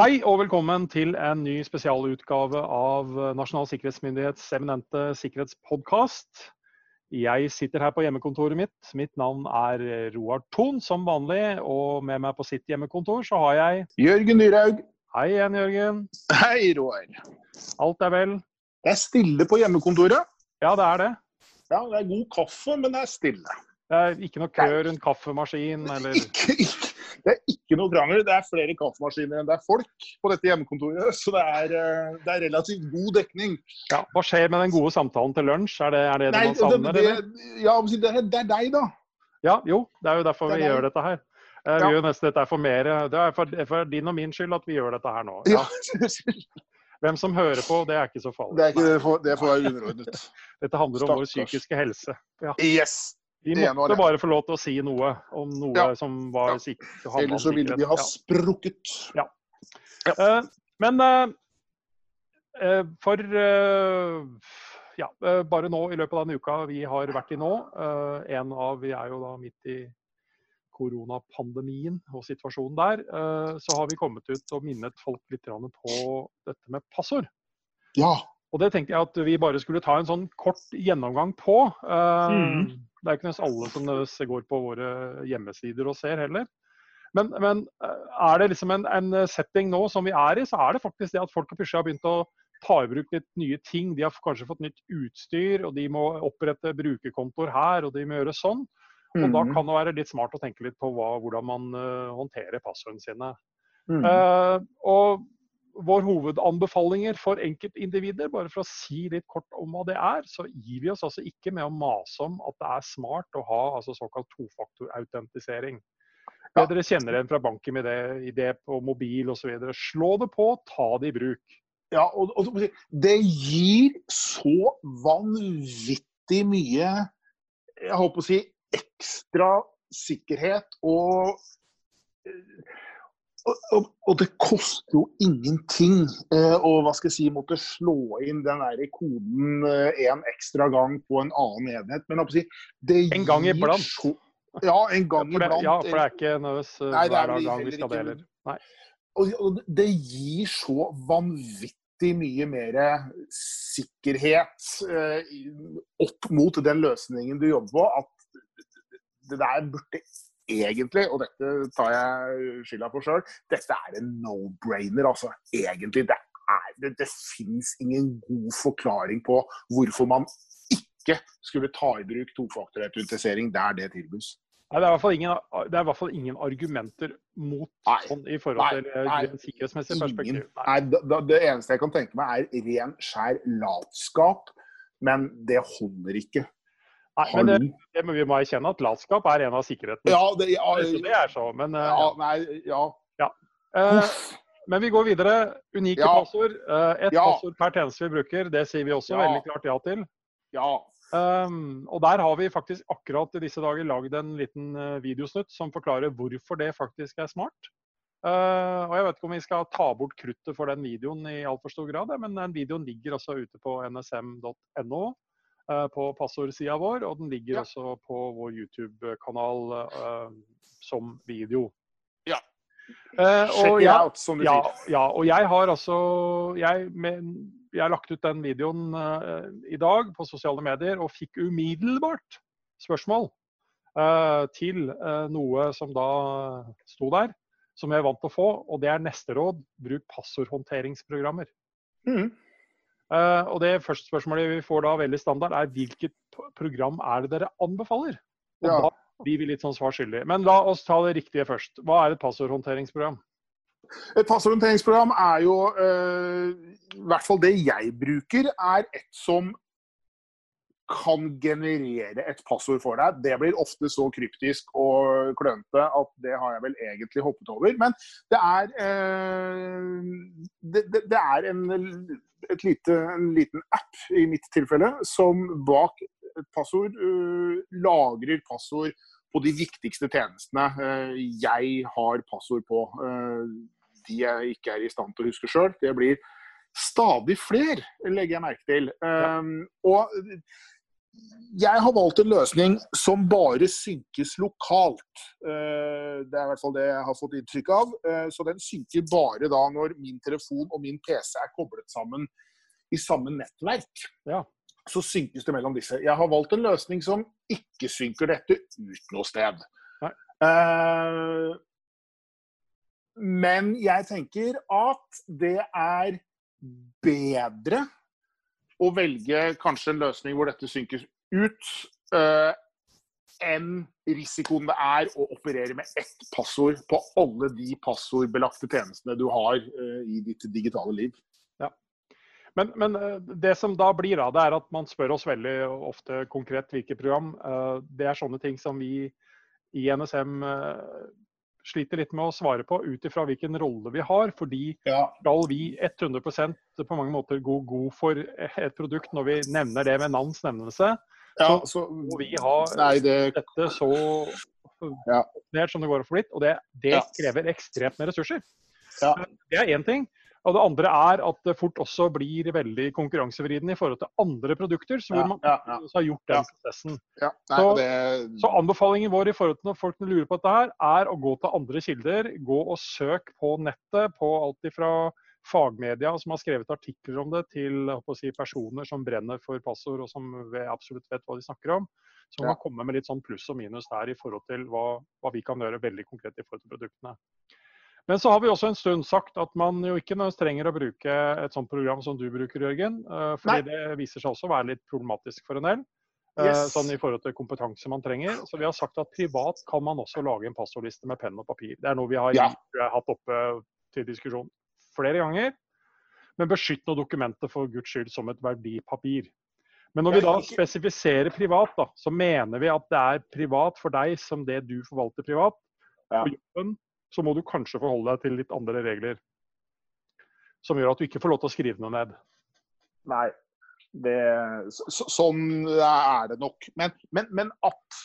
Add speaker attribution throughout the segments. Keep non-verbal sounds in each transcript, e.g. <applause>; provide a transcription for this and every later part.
Speaker 1: Hei og velkommen til en ny spesialutgave av Nasjonal sikkerhetsmyndighets eminente sikkerhetspodkast. Jeg sitter her på hjemmekontoret mitt. Mitt navn er Roar Thon som vanlig. Og med meg på sitt hjemmekontor så har jeg
Speaker 2: Jørgen Dyrhaug.
Speaker 1: Hei igjen, Jørgen.
Speaker 2: Hei, Roar.
Speaker 1: Alt er vel?
Speaker 2: Det er stille på hjemmekontoret.
Speaker 1: Ja, det er det.
Speaker 2: Ja, det er god kaffe, men det er stille.
Speaker 1: Det er ikke noe kø rundt kaffemaskin eller
Speaker 2: Ikke, ikke, det er ikke noe krangel. Det er flere kaffemaskiner enn det er folk på dette hjemmekontoret. <laughs> Så det er, eh, det er relativt god dekning.
Speaker 1: ja, Hva skjer med den gode samtalen til lunsj? Er det er det,
Speaker 2: Nei,
Speaker 1: det man savner?
Speaker 2: det, det, ja, det, er, deg, da.
Speaker 1: Ja, jo. Det er jo derfor
Speaker 2: er
Speaker 1: vi gjør dette her. Eh, Vi
Speaker 2: Ja.
Speaker 1: gjør nesten dette for mer. Det er for, for din og min skyld at vi gjør dette her nå.
Speaker 2: Ja. <laughs>
Speaker 1: Hvem som hører på, det er ikke så farlig.
Speaker 2: Det er ikke det får være underordnet.
Speaker 1: Dette handler om vår psykiske helse. Ja.
Speaker 2: Yes.
Speaker 1: Vi
Speaker 2: Det ene var
Speaker 1: måtte bare få lov til å si noe om noe
Speaker 2: Ja.
Speaker 1: som var
Speaker 2: Ja.
Speaker 1: sik
Speaker 2: Ellers så ville vi
Speaker 1: ha
Speaker 2: ha
Speaker 1: Ja.
Speaker 2: sprukket.
Speaker 1: Uh, men eh, eh, for uh, ja, eh, bare nå i løpet av denne uka vi har vært i nå eh, en av, Vi er jo da midt i koronapandemien og situasjonen der. eh, så har vi kommet ut og minnet folk litt på dette med passord.
Speaker 2: Ja.
Speaker 1: Og det tenkte jeg at vi bare skulle ta en sånn kort gjennomgang på. Eh,
Speaker 2: Mhm.
Speaker 1: Det er ikke nødvendigvis alle som nødvendigvis går på våre hjemmesider og ser heller. Men, men eh, er det liksom en, en setting nå som vi er i, så er det faktisk det at folk plutselig har begynt å ta i bruk litt nye ting. De har kanskje fått nytt utstyr, og de må opprette brukerkontoer her, og de må gjøre sånn. Og da
Speaker 2: Mhm.
Speaker 1: kan det være litt smart å tenke litt på hva, hvordan man uh, håndterer passordene sine.
Speaker 2: Mm.
Speaker 1: Uh, og vår hovedanbefalinger for enkeltindivider, bare for å si litt kort om hva det er, så gir vi oss altså ikke med å mase om at det er smart å ha altså såkalt tofaktorautentisering. Det dere kjenner igjen fra banken med det, i det på mobil osv. Slå det på, ta det i bruk.
Speaker 2: Ja, og, og det gir så vanvittig mye Jeg holdt på å si ekstra sikkerhet og og, og, og det koster jo ingenting eh, å hva skal jeg si, måtte slå inn den der koden en ekstra gang på en annen enhet. Men si, det
Speaker 1: En gang iblant.
Speaker 2: så- Ja, en gang
Speaker 1: ja,
Speaker 2: iblant.
Speaker 1: ja, for det er ikke nødvendigvis uh,
Speaker 2: det er
Speaker 1: hver gang vi skal det heller.
Speaker 2: Og, og det gir så vanvittig mye mer sikkerhet eh, opp mot den løsningen du jobber på, at det der burde egentlig, og dette tar jeg skylda for sjøl, dette er en no-brainer, altså. Egentlig. Det, er, det, det fins ingen god forklaring på hvorfor man ikke skulle ta i bruk tofaktorautentisering der det tilbys.
Speaker 1: Nei, det er, i hvert fall ingen, det er i hvert fall ingen argumenter mot
Speaker 2: Nei.
Speaker 1: sånn i forhold til uh,
Speaker 2: nei.
Speaker 1: sikkerhetsmessig perspektiv. Nei.
Speaker 2: Da, det eneste jeg kan tenke meg, er ren, skjær latskap. Men det holder ikke.
Speaker 1: Nei, men det, det må vi må erkjenne at latskap er en av sikkerhetene.
Speaker 2: Ja, det, ja,
Speaker 1: Så det er så, men, uh,
Speaker 2: ja, nei, ja.
Speaker 1: ja.
Speaker 2: Uh,
Speaker 1: men vi går videre. Unike passord. Uh, Ett passord per tjeneste vi bruker. Det sier vi også veldig klart ja til.
Speaker 2: Ja.
Speaker 1: Um, og der har vi faktisk akkurat i disse dager lagd en liten videosnutt som forklarer hvorfor det faktisk er smart. Uh, og jeg vet ikke om vi skal ta bort kruttet for den videoen i altfor stor grad, men den videoen ligger også ute på nsm.no på passordsida vår, og den ligger
Speaker 2: Ja.
Speaker 1: også på vår YouTube-kanal eh, som video.
Speaker 2: Ja.
Speaker 1: Eh, og jeg-
Speaker 2: out, som du
Speaker 1: ja,
Speaker 2: sier.
Speaker 1: ja, og jeg har altså jeg, med, jeg har lagt ut den videoen uh, i dag på sosiale medier og fikk umiddelbart spørsmål uh, til uh, noe som da sto der, som jeg er vant til å få, og det er neste råd. Bruk passordhåndteringsprogrammer.
Speaker 2: Mhm.
Speaker 1: Eh, og det første spørsmålet vi får da veldig standard, er hvilket program er det dere anbefaler? Og
Speaker 2: Ja.
Speaker 1: da blir vi litt sånn svar skyldig. Men la oss ta det riktige først. Hva er et passordhåndteringsprogram?
Speaker 2: Et passordhåndteringsprogram er jo eh, I hvert fall det jeg bruker, er et som kan generere et passord for deg. Det blir ofte så kryptisk og klønete at det har jeg vel egentlig hoppet over. Men det er eh, det, det, det er en, et lite, en liten app, i mitt tilfelle, som bak et passord uh, lagrer passord på de viktigste tjenestene uh, jeg har passord på. Uh, de jeg ikke er i stand til å huske sjøl. Det blir stadig flere, legger jeg merke til. Um, og jeg har valgt en løsning som bare synkes lokalt. Eh, det er i hvert fall det jeg har fått inntrykk av. Eh, så den synker bare da når min telefon og min PC er koblet sammen i samme nettverk.
Speaker 1: Ja.
Speaker 2: Så synkes det mellom disse. Jeg har valgt en løsning som ikke synker dette ut noe sted. Eh, men jeg tenker at det er bedre å velge kanskje en løsning hvor dette synker ut, uh, enn risikoen det er å operere med ett passord på alle de passordbelagte tjenestene du har uh, i ditt digitale liv.
Speaker 1: Ja. Men, men, eh, det som da blir, da, det er at man spør oss veldig ofte konkret hvilke program. Uh, det er sånne ting som vi i NSM sliter litt med å svare på ut ifra hvilken rolle vi har. Fordi
Speaker 2: ja.
Speaker 1: skal vi 100% på mange måter gå god for et produkt når vi nevner det med navns nevnelse,
Speaker 2: ja,
Speaker 1: så må vi ha
Speaker 2: nei, det...
Speaker 1: dette så
Speaker 2: ja.
Speaker 1: som det går få blitt. Og det, det krever ekstremt med ressurser.
Speaker 2: Ja.
Speaker 1: Det er én ting. Og det andre er at det fort også blir veldig konkurransevridende i forhold til andre produkter, så hvor man
Speaker 2: ja, ja.
Speaker 1: har gjort den prosessen.
Speaker 2: Nei,
Speaker 1: Så-
Speaker 2: det...
Speaker 1: Så anbefalingen vår i forhold til når folk lurer på dette her, er å gå til andre kilder. Gå og søk på nettet på alt fra fagmedia som har skrevet artikler om det, til si, personer som brenner for passord og som absolutt vet hva de snakker om. Så man
Speaker 2: Ja.
Speaker 1: kan komme med litt sånn pluss og minus der i forhold til hva, hva vi kan gjøre veldig konkret i forhold til produktene. Men så har vi også en stund sagt at man jo ikke nødvendigvis trenger å bruke et sånt program som du bruker, Jørgen. Fordi Fordi det viser seg også å være litt problematisk for en del. eh,
Speaker 2: Yes.
Speaker 1: Sånn i forhold til kompetanse man trenger. Så vi har sagt at privat kan man også lage en passordliste med penn og papir. Det er noe vi har,
Speaker 2: Ja.
Speaker 1: hatt oppe til diskusjon flere ganger. Men beskytt nå dokumentet for guds skyld som et verdipapir. Men når vi da spesifiserer privat, da, så mener vi at det er privat for deg som det du forvalter privat.
Speaker 2: Ja.
Speaker 1: På jobben så må du kanskje forholde deg til litt andre regler. Som gjør at du ikke får lov til å skrive noe ned.
Speaker 2: Nei. Det, så, så- sånn er det nok. Men, men, men at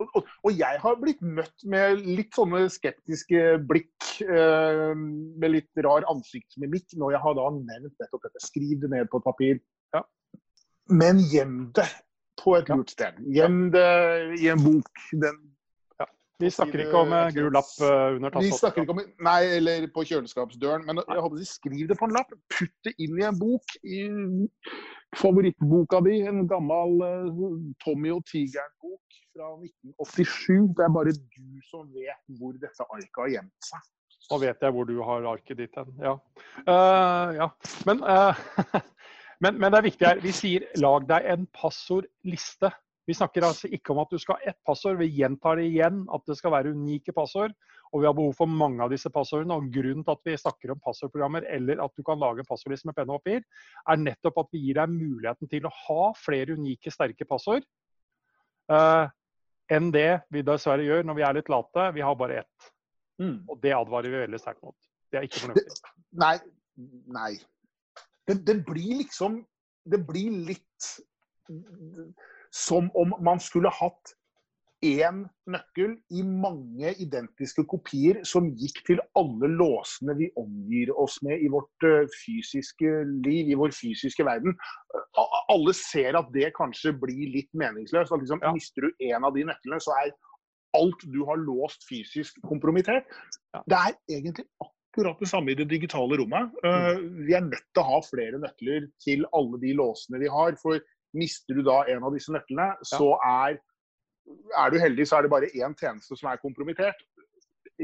Speaker 2: og jeg har blitt møtt med litt sånne skeptiske blikk eh, med litt rar ansiktsmimikk når jeg har da nevnt nettopp dette. Skriv det ned på et papir.
Speaker 1: Ja.
Speaker 2: Men gjem det på et lurt sted. Gjem det i en bok. Den,
Speaker 1: Vi snakker ikke om en gul lapp eh, under
Speaker 2: vi snakker ikke om Nei, eller på kjøleskapsdøren. Men jeg håper de skriver det på en lapp. Putt det inn i en bok. I favorittboka di, en gammel eh, Tommy og tigeren-bok fra 1987. Det er bare du som vet hvor dette arket har gjemt seg.
Speaker 1: Nå vet jeg hvor du har arket ditt hen. Ja. Uh, ja. Men, uh, <laughs> men, men det er viktig her. Vi sier lag deg en passordliste. Vi snakker altså ikke om at du skal ha ett passord. Vi gjentar det igjen at det skal være unike passord. Og vi har behov for mange av disse passordene. Og grunnen til at vi snakker om passordprogrammer eller at du kan lage en passordliste med penn og papir, er nettopp at vi gir deg muligheten til å ha flere unike, sterke passord eh, enn det vi dessverre gjør når vi er litt late. Vi har bare ett. Og det advarer vi veldig sterkt mot. Det er ikke fornuftig. <laughs>
Speaker 2: Nei. Nei. Det, det blir liksom Det blir litt som om man skulle hatt én nøkkel i mange identiske kopier som gikk til alle låsene vi omgir oss med i vårt eh, fysiske liv, i vår fysiske verden. Alle ser at det kanskje blir litt meningsløst. At liksom,
Speaker 1: Ja.
Speaker 2: Mister du en av de nøklene, så er alt du har låst fysisk, kompromittert.
Speaker 1: Ja.
Speaker 2: Det er egentlig akkurat det samme i det digitale rommet. Eh, vi er nødt til å ha flere nøkler til alle de låsene vi har. For mister du da en av disse nøklene, så er, er du heldig, så er det bare én tjeneste som er kompromittert.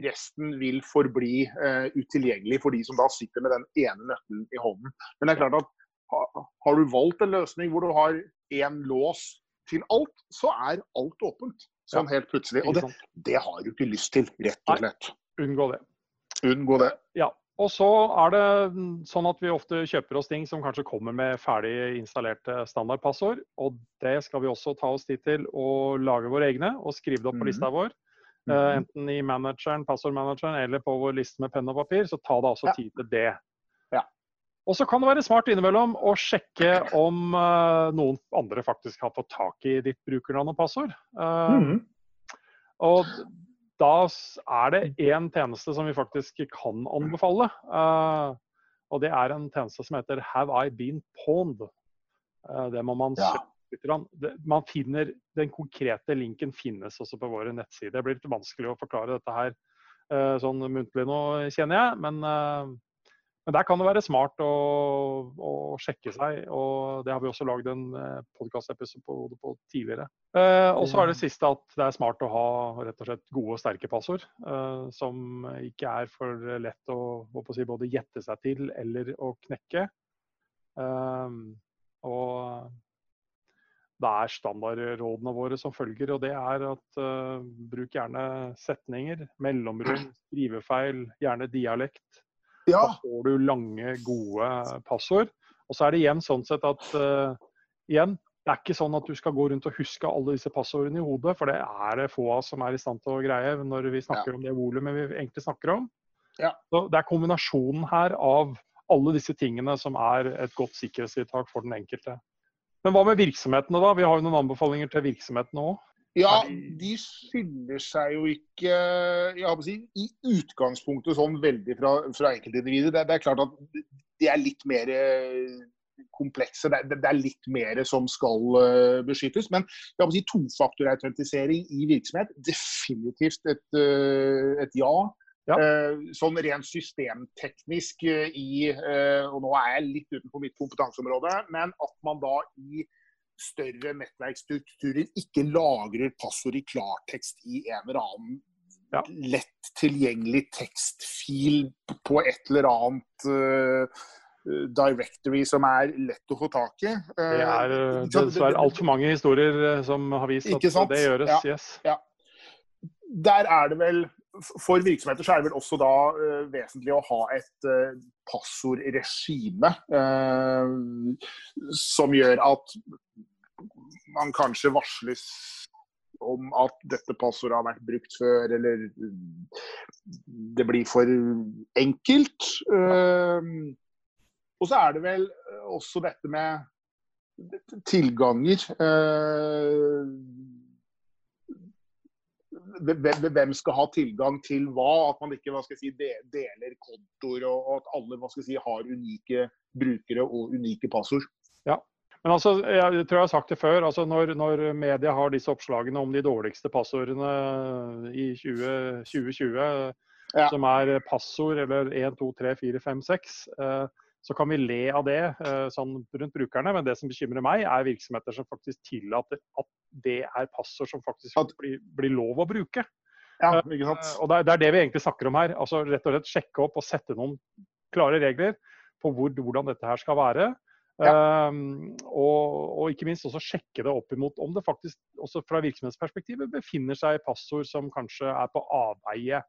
Speaker 2: Resten vil forbli uh, utilgjengelig for de som da sitter med den ene nøkkelen i hånden. Men det er klart at ha, har du valgt en løsning hvor du har én lås til alt, så er alt åpent. Sånn helt plutselig. Og det, det har du ikke lyst til, rett og slett.
Speaker 1: Nei, Unngå det.
Speaker 2: Unngå det.
Speaker 1: Ja. Og så er det mm, sånn at vi ofte kjøper oss ting som kanskje kommer med ferdig installerte standardpassord. Og det skal vi også ta oss tid til å lage våre egne og skrive det opp på
Speaker 2: Mhm.
Speaker 1: lista vår. Uh, enten i manageren, passordmanageren eller på vår liste med penn og papir. Så ta deg
Speaker 2: også
Speaker 1: tid til det.
Speaker 2: Ja.
Speaker 1: Og så kan det være smart innimellom å sjekke om uh, noen andre faktisk har fått tak i ditt brukernavn og passord. Uh,
Speaker 2: mm.
Speaker 1: og da er det én tjeneste som vi faktisk kan anbefale. eh, og det er en tjeneste som heter Have I Been Pawned? Eh, det må man
Speaker 2: Ja.
Speaker 1: Man finner, Den konkrete linken finnes også på våre nettsider. Det blir litt vanskelig å forklare dette her sånn muntlig nå, kjenner jeg. Men men der kan det være smart å, å, sjekke seg, og det har vi også lagd en eh, podkastepisode på tidligere. Eh, og så er det siste at det er smart å ha rett og slett gode og sterke passord. Eh, som ikke er for lett å, å si, både gjette seg til eller å knekke. Eh, og det er standardrådene våre som følger, og det er at uh, bruk gjerne setninger, mellomrom, skrivefeil, gjerne dialekt. Ja. Da får du lange, gode passord. Og så er det igjen sånn sett at uh, igjen, det er ikke sånn at du skal gå rundt og huske alle disse passordene i hodet, for det er det få av oss som er i stand til å greie når vi snakker ja. om det volumet vi egentlig snakker om. Ja. Så Det er kombinasjonen her av alle disse tingene som er et godt sikkerhetstiltak for den enkelte. Men hva med virksomhetene, da? Vi har jo noen anbefalinger til virksomhetene òg.
Speaker 2: Ja, de skiller seg jo ikke si, i utgangspunktet sånn veldig fra, fra enkeltindivider. Det, det, er klart at de er litt mer eh, komplekse. Det, det, er litt mer som skal uh, beskyttes. Men si, tofaktorautentisering i virksomhet, definitivt et, uh, et ja. Ja. Sånn rent systemteknisk i Og nå er jeg litt utenfor mitt kompetanseområde, men at man da i større nettverksstrukturer ikke lagrer passord i klartekst i en eller annen ja. lett tilgjengelig tekstfil på et eller annet uh, directory som er lett å få tak i.
Speaker 1: Uh, det er uh, dessverre altfor mange historier som har vist at det gjøres. Ja, yes. ja.
Speaker 2: Der er det vel for virksomheter så er det vel også da uh, vesentlig å ha et uh, passordregime uh, som gjør at man kanskje varsles om at dette passordet har vært brukt før, eller det blir for enkelt. Og så er det vel også dette med tilganger. Uh, hvem skal ha tilgang til hva? At man ikke si, deler kontoer, og at alle si, har unike brukere og unike passord.
Speaker 1: Ja, men altså, jeg tror jeg har sagt det før. altså Når, når media har disse oppslagene om de dårligste passordene i 20, 2020, ja. som er passord eller 1, 2, 3, 4, 5, 6, så kan vi le av det eh, sånn rundt brukerne. Men det som bekymrer meg, er virksomheter som faktisk tillater at det er passord som faktisk blir, blir lov å bruke. Ja, ikke sant? Eh, og det er, det er, det vi egentlig snakker om her. altså Rett og slett sjekke opp og sette noen klare regler på hvor, hvordan dette her skal være. Ja. Um, og, og, ikke minst også sjekke det opp imot om det faktisk også fra virksomhetsperspektivet befinner seg passord som kanskje er på avveie,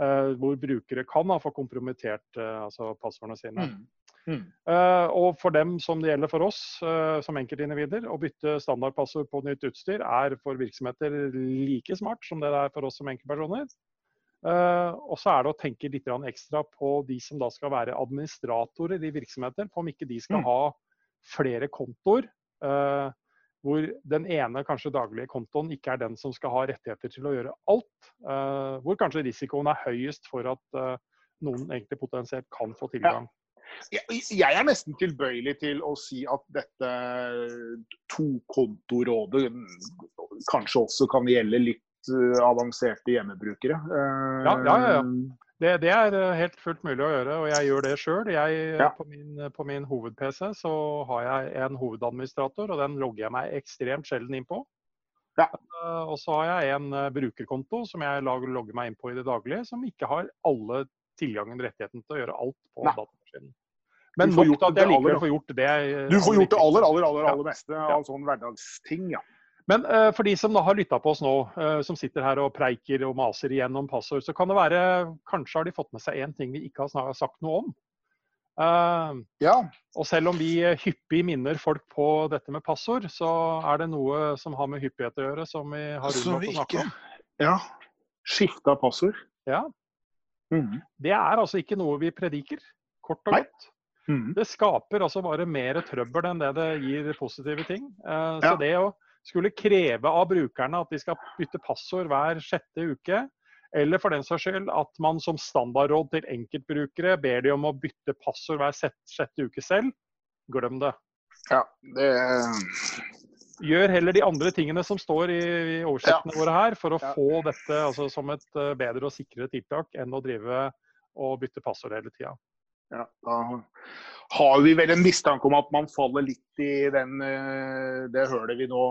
Speaker 1: uh, hvor brukere kan ha fått kompromittert uh, altså passordene sine. Mm. Mm. Uh, og for dem som det gjelder for oss som enkeltindivider, å bytte standardpassord på nytt utstyr er for virksomheter like smart som det er for oss som enkeltpersoner. og så er det å tenke litt ekstra på de som da skal være administratorer i virksomheter, på om ikke de skal mm. ha flere kontoer. Uh, hvor den ene kanskje daglige kontoen ikke er den som skal ha rettigheter til å gjøre alt. Uh, hvor kanskje risikoen er høyest for at uh, noen egentlig potensielt kan få tilgang.
Speaker 2: Ja. Jeg er nesten tilbøyelig til å si at dette tokontorådet kanskje også kan gjelde litt avanserte hjemmebrukere.
Speaker 1: Ja, ja, ja. Det, det, er eh, helt fullt mulig å gjøre, og jeg gjør det sjøl. Ja. På min, på min hoved-PC så har jeg en hovedadministrator, og den logger jeg meg ekstremt sjelden inn på. Ja. Og så har jeg en brukerkonto som jeg logger meg inn på i det daglige, som ikke har alle tilgangen rettigheten til å gjøre alt på datamaskinen. Men nok til at jeg likevel får gjort det.
Speaker 2: Du får gjort det aller, aller, aller, aller meste av sånne hverdagsting, ja.
Speaker 1: Men uh, for de som da har lytta på oss nå, uh, som sitter her og preiker og maser igjennom passord, så kan det være Kanskje har de fått med seg én ting vi ikke har sagt noe om. Uh, ja. Og selv om vi hyppig minner folk på dette med passord, så er det noe som har med hyppighet å gjøre, som vi har unnlatt å snakke om.
Speaker 2: Ja. Skifte av passord.
Speaker 1: Ja. Mm. Det er altså ikke noe vi prediker, kort og godt. Mm. Det skaper altså bare mer trøbbel enn det det gir positive ting. Ja. Så det å skulle kreve av brukerne at de skal bytte passord hver sjette uke, eller for den saks skyld at man som standardråd til enkeltbrukere ber de om å bytte passord hver sjette uke selv, glem det.
Speaker 2: Ja, det,
Speaker 1: gjør heller de andre tingene som står i, i oversiktene våre her, for å
Speaker 2: Ja.
Speaker 1: få dette altså, som et eh, bedre og sikrere tiltak enn å drive og bytte passord hele tida.
Speaker 2: Ja, da har vi vel en mistanke om at man faller litt i den, eh, det hølet vi nå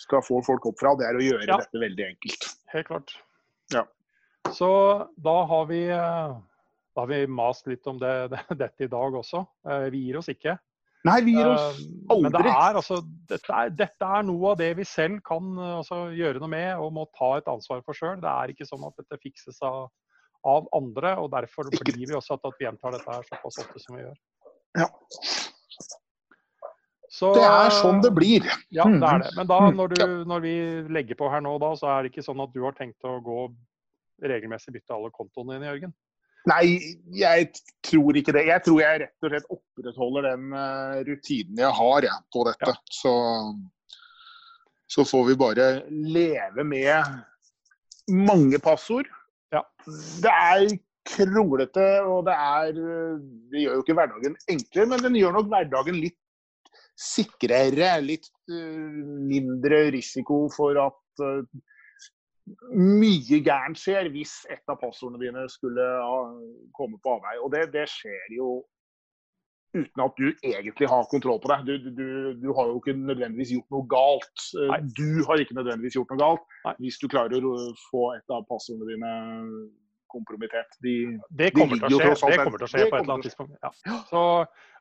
Speaker 2: skal få folk opp fra. Det er å gjøre
Speaker 1: Ja.
Speaker 2: dette veldig enkelt.
Speaker 1: Helt klart.
Speaker 2: Ja.
Speaker 1: Så da har vi eh, da har vi mast litt om det, det, <laughs> dette i dag også. Eh, Vi gir oss ikke.
Speaker 2: Nei, vi gir oss
Speaker 1: aldri. Men det er, altså, dette, er, dette er noe av det vi selv kan altså, gjøre noe med og må ta et ansvar for sjøl. Det er ikke sånn at dette fikses av, av andre. og Derfor blir vi også at, vi gjentar dette her såpass ofte som vi gjør.
Speaker 2: Ja.
Speaker 1: Så,
Speaker 2: Det er sånn det blir.
Speaker 1: Ja, det er det. Men da,
Speaker 2: Mm.
Speaker 1: når, du, når vi legger på her nå, da, så er det ikke sånn at du har tenkt å gå regelmessig bytte alle kontoene dine, Jørgen?
Speaker 2: Nei, jeg tror ikke det. Jeg tror jeg rett og slett opprettholder den eh, rutinen jeg har jeg, på dette. Så, så får vi bare leve med mange passord.
Speaker 1: Ja.
Speaker 2: Det er kronglete, og det er Det gjør jo ikke hverdagen enklere, men den gjør nok hverdagen litt sikrere. Litt eh, mindre risiko for at eh, mye gærent skjer hvis et av passordene dine skulle komme på avvei. Og det, det skjer jo uten at du egentlig har kontroll på det. Du, du, du har jo ikke nødvendigvis gjort noe galt. Eh,
Speaker 1: Nei.
Speaker 2: Du har ikke nødvendigvis gjort noe galt
Speaker 1: Nei.
Speaker 2: hvis du klarer å få et av passordene dine kompromittert. De,
Speaker 1: Det
Speaker 2: De
Speaker 1: kommer til å skje, det kommer til å skje på et eller annet tidspunkt. Ja. Så,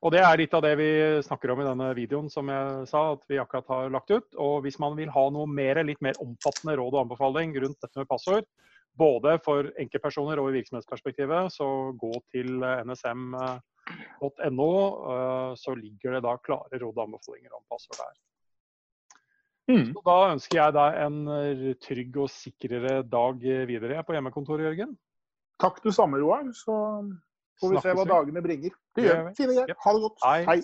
Speaker 1: og det er litt av det vi snakker om i denne videoen, som jeg sa at vi akkurat har lagt ut. Og hvis man vil ha noe mer, litt mer omfattende råd og anbefaling rundt dette med passord, både for enkeltpersoner og i virksomhetsperspektivet, så gå til eh, nsm.no. eh, Så ligger det da klare råd og anbefalinger om passord der.
Speaker 2: Mm.
Speaker 1: Så da ønsker jeg deg en trygg og sikrere dag videre på hjemmekontoret, Jørgen.
Speaker 2: Takk det samme, Roar. Så får vi se hva
Speaker 1: vi.
Speaker 2: dagene bringer. Det gjør vi. Fine greier. Ha det godt.
Speaker 1: Hei.
Speaker 2: Hei.